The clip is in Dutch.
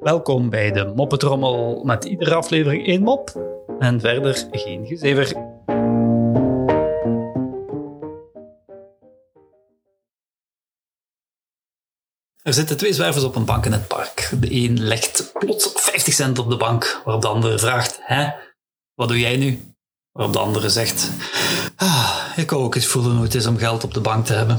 Welkom bij de Moppetrommel met iedere aflevering één mop en verder geen gezever. Er zitten twee zwervers op een bank in het park. De een legt plots 50 cent op de bank, waarop de andere vraagt: Hè, wat doe jij nu? Waarop de andere zegt: ah, Ik wou ook eens voelen hoe het is om geld op de bank te hebben.